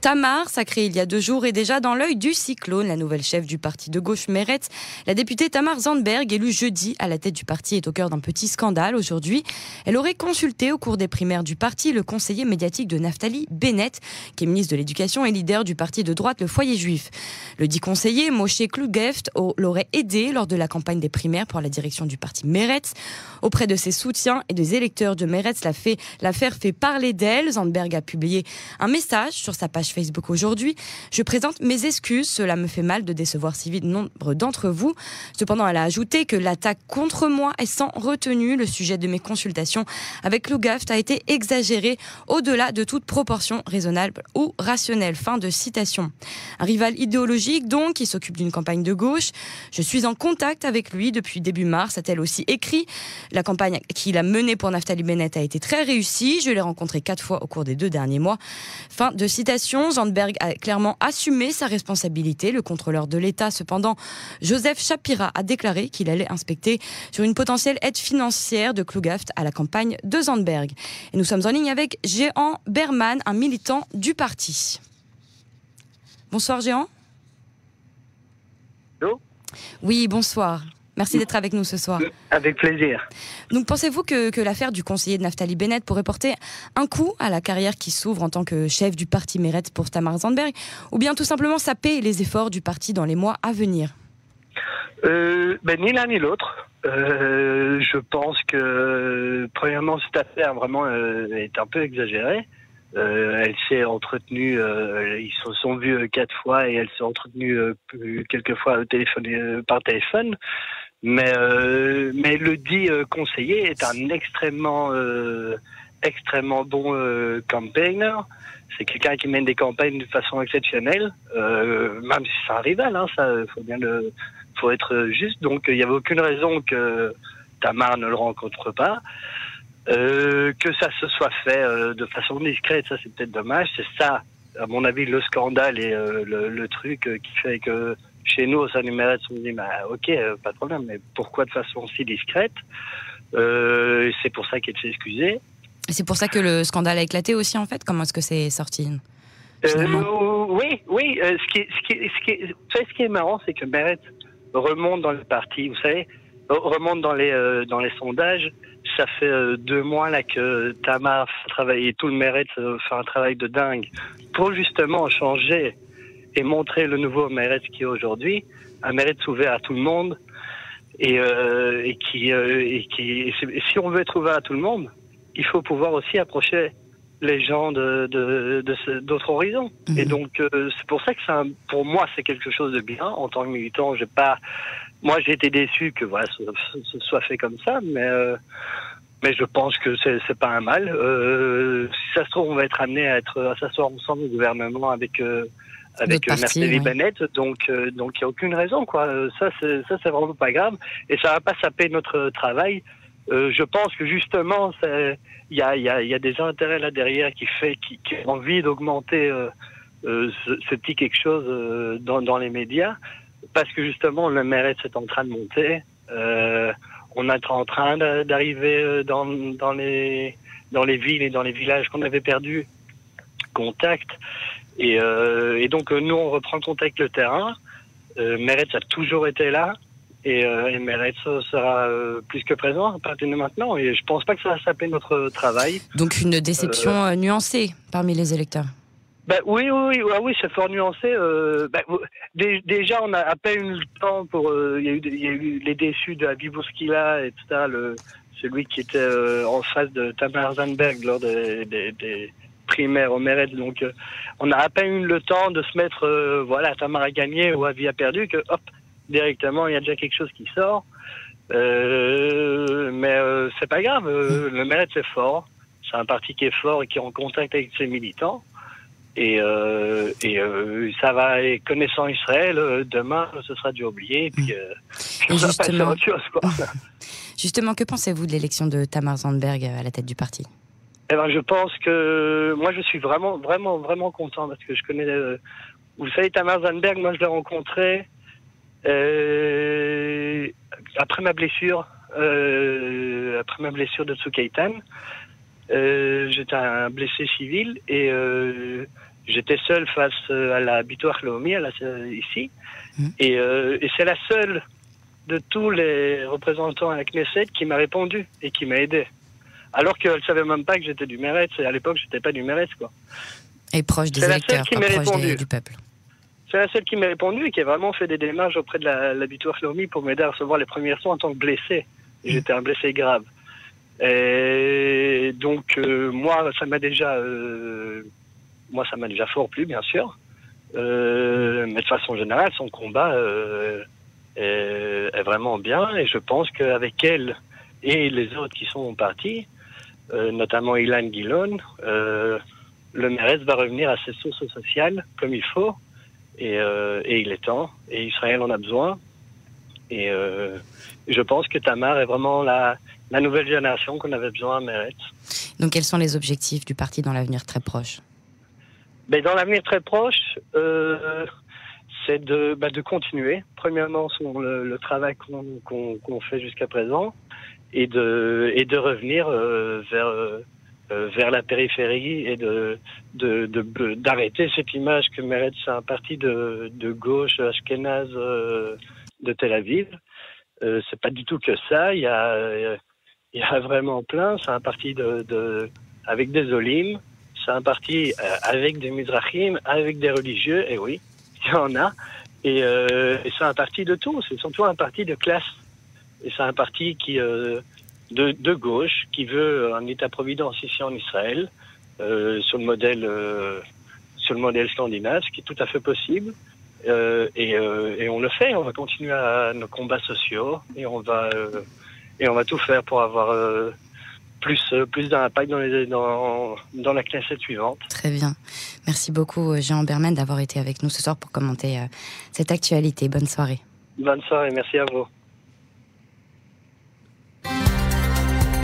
Tamar, sacrée il y a deux jours, est déjà dans l'œil du cyclone. La nouvelle chef du parti de gauche Meretz, la députée Tamar Zandberg, élue jeudi à la tête du parti, est au cœur d'un petit scandale aujourd'hui. Elle aurait consulté au cours des primaires du parti le conseiller médiatique de Naftali Bennett, qui est ministre de l'Éducation et leader du parti de droite Le Foyer Juif. Le dit conseiller, Moshe Klugeft, l'aurait aidé lors de la campagne des primaires pour la direction du parti Meretz. Auprès de ses soutiens et des électeurs de Meretz, l'affaire fait parler d'elle. Zandberg a publié un message sur sa page Facebook aujourd'hui. Je présente mes excuses. Cela me fait mal de décevoir si vite nombre d'entre vous. Cependant, elle a ajouté que l'attaque contre moi est sans retenue. Le sujet de mes consultations avec Lugaft a été exagéré au-delà de toute proportion raisonnable ou rationnelle. Fin de citation. Un rival idéologique, donc, qui s'occupe d'une campagne de gauche. Je suis en contact avec lui depuis début mars, a-t-elle aussi écrit. La campagne qu'il a menée pour Naftali Bennett a été très réussie. Je l'ai rencontré quatre fois au cours des deux derniers mois. Fin de citation. Zandberg a clairement assumé sa responsabilité. Le contrôleur de l'État, cependant, Joseph Shapira, a déclaré qu'il allait inspecter sur une potentielle aide financière de Klugaft à la campagne de Zandberg. Et nous sommes en ligne avec Géant Berman, un militant du parti. Bonsoir Géant. Allô? Oui, bonsoir. Merci d'être avec nous ce soir. Avec plaisir. Donc pensez-vous que, l'affaire du conseiller de Naftali Bennett pourrait porter un coup à la carrière qui s'ouvre en tant que chef du parti Meretz pour Tamar Zandberg? Ou bien tout simplement saper les efforts du parti dans les mois à venir? Euh, ben, Ni l'un ni l'autre. Euh, je pense que premièrement cette affaire vraiment euh, est un peu exagérée. elle s'est entretenue, ils se sont vus quatre fois et elle s'est entretenue quelques fois au téléphone, par téléphone. Mais, euh, mais le dit euh, conseiller est un extrêmement, euh, extrêmement bon euh, campaigner. C'est quelqu'un qui mène des campagnes de façon exceptionnelle, même si c'est un rival. Hein, ça, faut bien le, faut être juste. Donc, il n'y avait aucune raison que Tamar ne le rencontre pas. que ça se soit fait de façon discrète, ça c'est peut-être dommage. C'est ça, à mon avis, le scandale et le, le, truc qui fait que chez nous, au sein du on se dit, bah, ok, euh, pas de problème, mais pourquoi de façon si discrète euh, C'est pour ça qu'elle s'est excusée. C'est pour ça que le scandale a éclaté aussi, en fait Comment est-ce que c'est sorti euh, Oui, oui. ce, qui est, ce, qui ce, qui ce qui est marrant, c'est que Meret remonte dans le parti, vous savez, remonte dans les, dans les sondages. Ça fait deux mois là que Tamar travaille et tout le Meret fait un travail de dingue pour justement changer et montrer le nouveau Meretz qui est aujourd'hui, un Meretz ouvert à tout le monde et, euh, et qui, euh, et qui si on veut être ouvert à tout le monde, il faut pouvoir aussi approcher les gens de d'autres horizons. Et mhm. donc euh, c'est pour ça que ça, pour moi c'est quelque chose de bien en tant que militant. J'ai pas, moi j'ai été déçu que voilà ce, ce, soit fait comme ça, mais euh, mais je pense que c'est pas un mal. Euh, si ça se trouve on va être amené à être à s'asseoir ensemble au gouvernement avec avec Mercedes Bennett, donc euh, donc il y a aucune raison quoi. Euh, ça c'est ça c'est vraiment pas grave et ça va pas saper notre travail. Euh, je pense que justement il y a il y a il y a des intérêts là derrière qui fait qui, qui ont envie d'augmenter ce, ce, petit quelque chose dans dans les médias parce que justement le mérite est en train de monter. on est en train d'arriver dans dans les dans les villes et dans les villages qu'on avait perdu contact et, euh, et donc, euh, nous, on reprend contact le terrain. Euh, Meretz a toujours été là. Et, euh, et Meretz sera euh, plus que présent à partir de maintenant. Et je pense pas que ça va saper notre travail. Donc, une déception nuancée parmi les électeurs ben, oui, oui, oui, oui, c'est fort nuancé. Ben, déjà, on a à peine eu le temps pour. Il y, y, a eu les déçus de Abibouskila et tout ça, le, celui qui était en face de Tamar Zandberg lors des, des, des, primaire au Mérette. Donc, euh, on a à peine eu le temps de se mettre, euh, voilà, Tamar a gagné ou Avi a perdu, que hop, directement, il y a déjà quelque chose qui sort. Euh, mais c'est pas grave, le Mérette c'est fort. C'est un parti qui est fort et qui est en contact avec ses militants. Et, et ça va, et connaissant Israël, demain, ce sera dû oublier. Et puis, et justement, autre chose, quoi. justement, que pensez-vous de l'élection de Tamar Zandberg à la tête du parti? Eh ben, je pense que moi, je suis vraiment, vraiment, vraiment content parce que je connais. Euh, vous savez, Tamar Zandberg, moi, je l'ai rencontré euh, après ma blessure, euh, après ma blessure de Tsukaitan. Euh, J'étais un blessé civil et euh, j'étais seul face à la Bitoire Lomi, à la, ici. Mmh. Et, et c'est la seule de tous les représentants à la Knesset qui m'a répondu et qui m'a aidé. Alors qu'elle ne savait même pas que j'étais du Meretz. Et à l'époque, j'étais pas du Meretz, quoi. Et proche des électeurs, pas proche du peuple. C'est la seule qui m'a répondu et qui a vraiment fait des démarches auprès de la, la pour m'aider à recevoir les premiers soins en tant que blessé. Mmh. J'étais un blessé grave. Et donc, euh, moi, ça m'a déjà, euh, moi, ça m'a déjà fort plu, bien sûr. Euh, mais de façon générale, son combat est, est, vraiment bien. Et je pense qu'avec elle et les autres qui sont partis, notamment Ilan Guillon, le Mérès va revenir à ses sources sociales comme il faut. Et, et il est temps. Et Israël en a besoin. Et je pense que Tamar est vraiment la, la nouvelle génération qu'on avait besoin à Meretz. Donc, quels sont les objectifs du parti dans l'avenir très proche? Ben, Dans l'avenir très proche, euh, c'est de, bah, de continuer, premièrement, sur le, travail qu'on fait jusqu'à présent, et de, revenir euh, vers, euh, vers la périphérie et d'arrêter cette image que c'est un parti de, gauche ashkénaze de Tel Aviv. Euh, c'est pas du tout que ça. Il y a, a vraiment plein. C'est un parti de, avec des olim, c'est un parti euh, avec des mizrachim, avec des religieux, et oui, il y en a. Et, euh, et c'est un parti de tout, c'est surtout un parti de classe. Et c'est un parti qui, euh, de, de, gauche qui veut un État-providence ici en Israël, euh, sur le modèle euh, sur le modèle scandinave, ce qui est tout à fait possible. Et, et, on le fait, on va continuer à nos combats sociaux et on va et on va tout faire pour avoir plus, plus d'impact dans, dans, dans, la classe suivante. Très bien. Merci beaucoup, Jean Berman, d'avoir été avec nous ce soir pour commenter cette actualité. Bonne soirée. Bonne soirée, merci à vous.